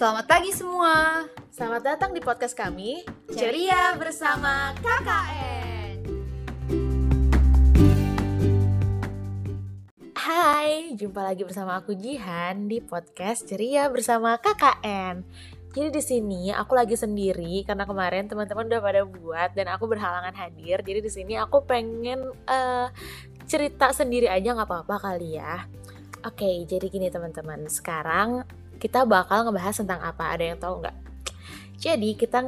Selamat pagi semua. Selamat datang di podcast kami. Ceria bersama KKN. Hai, jumpa lagi bersama aku Jihan di podcast Ceria bersama KKN. Jadi di sini aku lagi sendiri karena kemarin teman-teman udah pada buat dan aku berhalangan hadir. Jadi di sini aku pengen uh, cerita sendiri aja nggak apa-apa kali ya. Oke, jadi gini teman-teman. Sekarang kita bakal ngebahas tentang apa? Ada yang tahu nggak? Jadi kita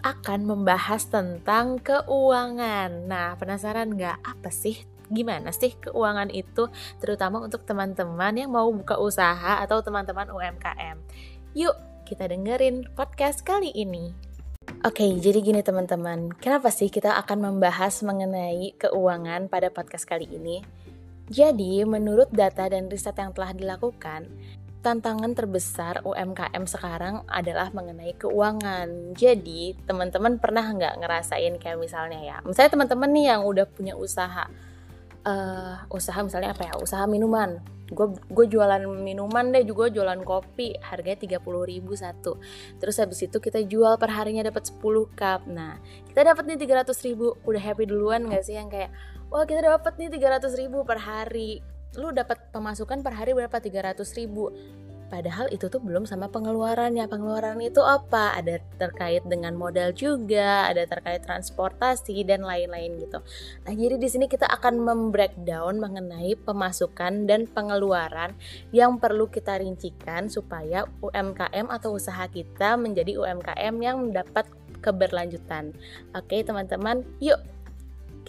akan membahas tentang keuangan. Nah, penasaran nggak apa sih? Gimana sih keuangan itu? Terutama untuk teman-teman yang mau buka usaha atau teman-teman UMKM. Yuk, kita dengerin podcast kali ini. Oke, jadi gini teman-teman, kenapa sih kita akan membahas mengenai keuangan pada podcast kali ini? Jadi, menurut data dan riset yang telah dilakukan, tantangan terbesar UMKM sekarang adalah mengenai keuangan. Jadi, teman-teman pernah nggak ngerasain kayak misalnya ya, misalnya teman-teman nih yang udah punya usaha, uh, usaha misalnya apa ya, usaha minuman. Gue jualan minuman deh, juga jualan kopi, harganya 30 ribu satu. Terus habis itu kita jual per harinya dapat 10 cup. Nah, kita dapat nih 300 ribu, udah happy duluan nggak sih yang kayak wah kita dapat nih 300 ribu per hari lu dapat pemasukan per hari berapa 300 ribu Padahal itu tuh belum sama pengeluarannya. Pengeluaran itu apa? Ada terkait dengan modal juga, ada terkait transportasi dan lain-lain gitu. Nah, jadi di sini kita akan membreakdown mengenai pemasukan dan pengeluaran yang perlu kita rincikan supaya UMKM atau usaha kita menjadi UMKM yang mendapat keberlanjutan. Oke, teman-teman, yuk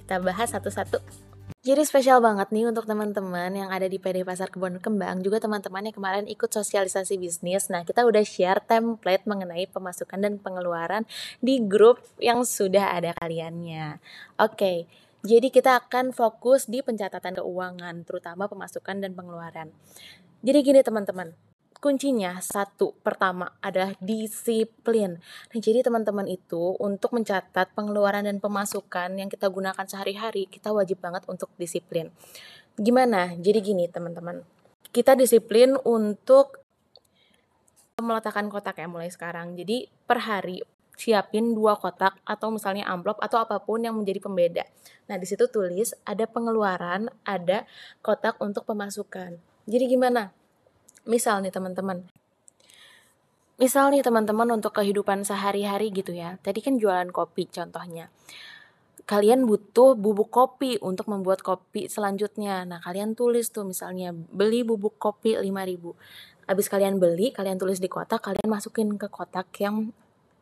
kita bahas satu-satu. Jadi spesial banget nih untuk teman-teman yang ada di PD Pasar Kebun Kembang, juga teman-teman yang kemarin ikut sosialisasi bisnis. Nah, kita udah share template mengenai pemasukan dan pengeluaran di grup yang sudah ada kaliannya. Oke, jadi kita akan fokus di pencatatan keuangan, terutama pemasukan dan pengeluaran. Jadi gini teman-teman, kuncinya satu pertama adalah disiplin. Nah, jadi teman-teman itu untuk mencatat pengeluaran dan pemasukan yang kita gunakan sehari-hari, kita wajib banget untuk disiplin. Gimana? Jadi gini, teman-teman. Kita disiplin untuk meletakkan kotak ya mulai sekarang. Jadi per hari siapin dua kotak atau misalnya amplop atau apa pun yang menjadi pembeda. Nah, di situ tulis ada pengeluaran, ada kotak untuk pemasukan. Jadi gimana? Misal nih teman-teman, misal nih teman-teman untuk kehidupan sehari-hari gitu ya. Tadi kan jualan kopi contohnya. Kalian butuh bubuk kopi untuk membuat kopi selanjutnya. Nah, kalian tulis tuh misalnya beli bubuk kopi 5000. Habis kalian beli, kalian tulis di kotak, kalian masukin ke kotak yang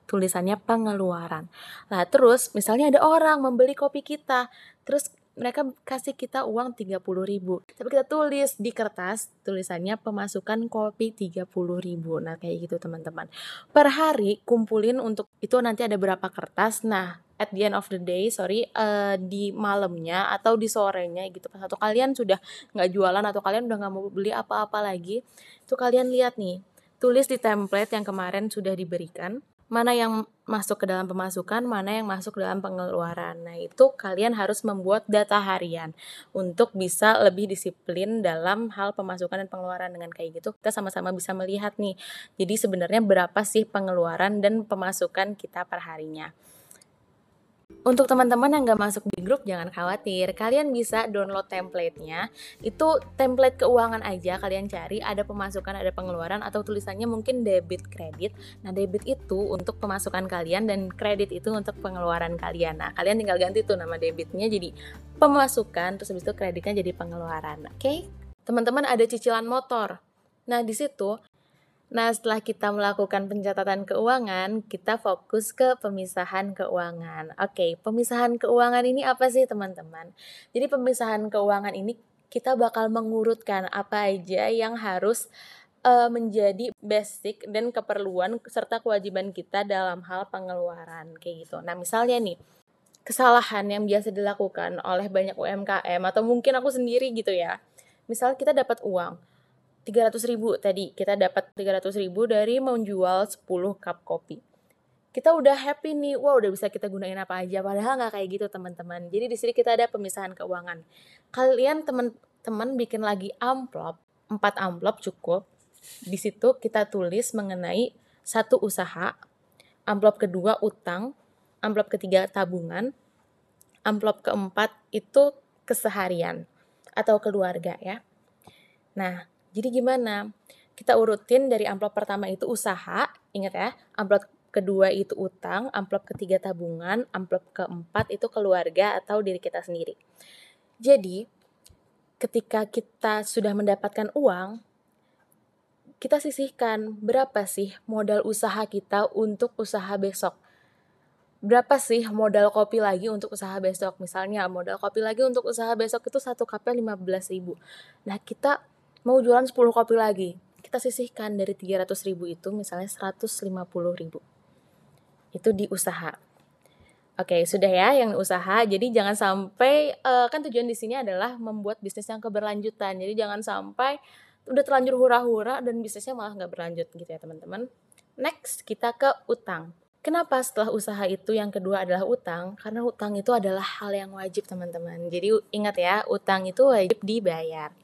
tulisannya pengeluaran. Nah, terus misalnya ada orang membeli kopi kita, terus mereka kasih kita uang 30 ribu. Tapi kita tulis di kertas tulisannya pemasukan kopi 30 ribu. Nah kayak gitu teman-teman. Per hari kumpulin untuk itu nanti ada berapa kertas. Nah at the end of the day sorry uh, di malamnya atau di sorenya gitu. Pas satu kalian sudah nggak jualan atau kalian udah nggak mau beli apa-apa lagi itu kalian lihat nih tulis di template yang kemarin sudah diberikan mana yang masuk ke dalam pemasukan, mana yang masuk ke dalam pengeluaran. Nah, itu kalian harus membuat data harian untuk bisa lebih disiplin dalam hal pemasukan dan pengeluaran dengan kayak gitu. Kita sama-sama bisa melihat nih. Jadi sebenarnya berapa sih pengeluaran dan pemasukan kita per harinya. Untuk teman-teman yang gak masuk di grup, jangan khawatir. Kalian bisa download templatenya. Itu template keuangan aja kalian cari. Ada pemasukan, ada pengeluaran, atau tulisannya mungkin debit kredit. Nah, debit itu untuk pemasukan kalian dan kredit itu untuk pengeluaran kalian. Nah, kalian tinggal ganti tuh nama debitnya jadi pemasukan, terus habis itu kreditnya jadi pengeluaran. Oke? Okay? Teman-teman ada cicilan motor. Nah, di situ Nah, setelah kita melakukan pencatatan keuangan, kita fokus ke pemisahan keuangan. Oke, pemisahan keuangan ini apa sih, teman-teman? Jadi, pemisahan keuangan ini kita bakal mengurutkan apa aja yang harus uh, menjadi basic dan keperluan serta kewajiban kita dalam hal pengeluaran kayak gitu. Nah, misalnya nih, kesalahan yang biasa dilakukan oleh banyak UMKM atau mungkin aku sendiri gitu ya. Misal kita dapat uang, 300 ribu tadi. Kita dapat 300 ribu dari menjual 10 cup kopi. Kita udah happy nih wow udah bisa kita gunain apa aja padahal nggak kayak gitu teman-teman. Jadi di sini kita ada pemisahan keuangan. Kalian teman-teman bikin lagi amplop 4 amplop cukup. Di situ kita tulis mengenai satu usaha, amplop kedua utang, amplop ketiga tabungan, amplop keempat itu keseharian atau keluarga ya. Nah, jadi gimana? Kita urutin dari amplop pertama itu usaha, ingat ya, amplop kedua itu utang, amplop ketiga tabungan, amplop keempat itu keluarga atau diri kita sendiri. Jadi, ketika kita sudah mendapatkan uang, kita sisihkan berapa sih modal usaha kita untuk usaha besok. Berapa sih modal kopi lagi untuk usaha besok? Misalnya modal kopi lagi untuk usaha besok itu satu cupnya 15 ribu. Nah kita mau jualan 10 kopi lagi. Kita sisihkan dari 300 ribu itu misalnya 150 ribu. Itu di usaha. Oke, sudah ya yang usaha. Jadi jangan sampai uh, kan tujuan di sini adalah membuat bisnis yang keberlanjutan. Jadi jangan sampai udah terlanjur hura-hura dan bisnisnya malah nggak berlanjut gitu ya teman-teman. Next kita ke utang. Kenapa setelah usaha itu yang kedua adalah utang? Karena utang itu adalah hal yang wajib teman-teman. Jadi ingat ya, utang itu wajib dibayar.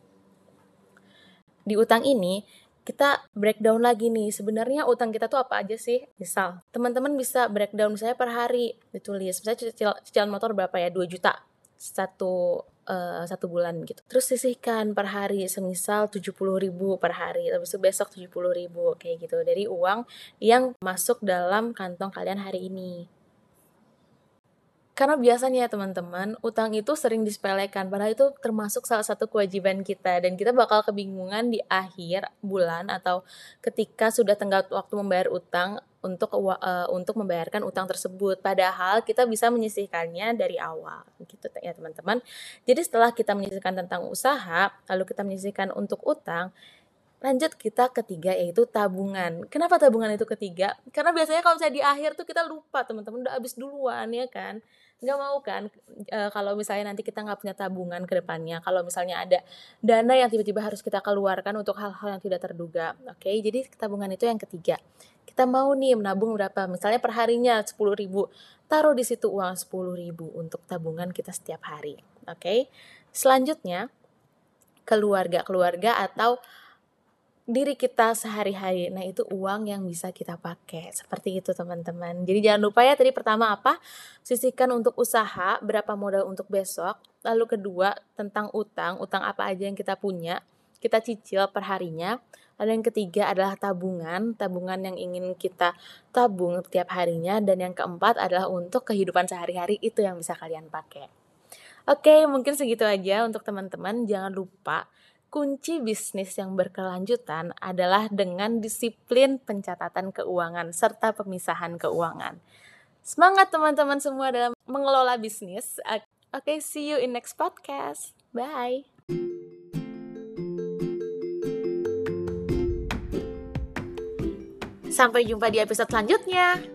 Di utang ini kita breakdown lagi nih. Sebenarnya utang kita tuh apa aja sih? Misal teman-teman bisa breakdown misalnya per hari ditulis. Misalnya cicilan, cicilan motor berapa ya? 2 juta satu uh, satu bulan gitu. Terus sisihkan per hari semisal 70 ribu per hari, itu besok 70 ribu kayak gitu. Dari uang yang masuk dalam kantong kalian hari ini. Karena biasanya ya teman-teman, utang itu sering disepelekan, padahal itu termasuk salah satu kewajiban kita dan kita bakal kebingungan di akhir bulan atau ketika sudah tenggat waktu membayar utang untuk uh, untuk membayarkan utang tersebut. Padahal kita bisa menyisihkannya dari awal, gitu ya teman-teman. Jadi setelah kita menyisihkan tentang usaha, lalu kita menyisihkan untuk utang, lanjut kita ketiga yaitu tabungan. Kenapa tabungan itu ketiga? Karena biasanya kalau misalnya di akhir tuh kita lupa teman-teman udah habis duluan ya kan nggak mau kan e, kalau misalnya nanti kita nggak punya tabungan ke depannya kalau misalnya ada dana yang tiba-tiba harus kita keluarkan untuk hal-hal yang tidak terduga oke okay? jadi tabungan itu yang ketiga kita mau nih menabung berapa misalnya perharinya sepuluh ribu taruh di situ uang sepuluh ribu untuk tabungan kita setiap hari oke okay? selanjutnya keluarga keluarga atau diri kita sehari-hari. Nah, itu uang yang bisa kita pakai. Seperti itu, teman-teman. Jadi jangan lupa ya tadi pertama apa? Sisihkan untuk usaha, berapa modal untuk besok. Lalu kedua, tentang utang, utang apa aja yang kita punya. Kita cicil perharinya. Lalu yang ketiga adalah tabungan, tabungan yang ingin kita tabung tiap harinya. Dan yang keempat adalah untuk kehidupan sehari-hari itu yang bisa kalian pakai. Oke, mungkin segitu aja untuk teman-teman. Jangan lupa kunci bisnis yang berkelanjutan adalah dengan disiplin pencatatan keuangan serta pemisahan keuangan. Semangat teman-teman semua dalam mengelola bisnis. Oke, okay, see you in next podcast. Bye. Sampai jumpa di episode selanjutnya.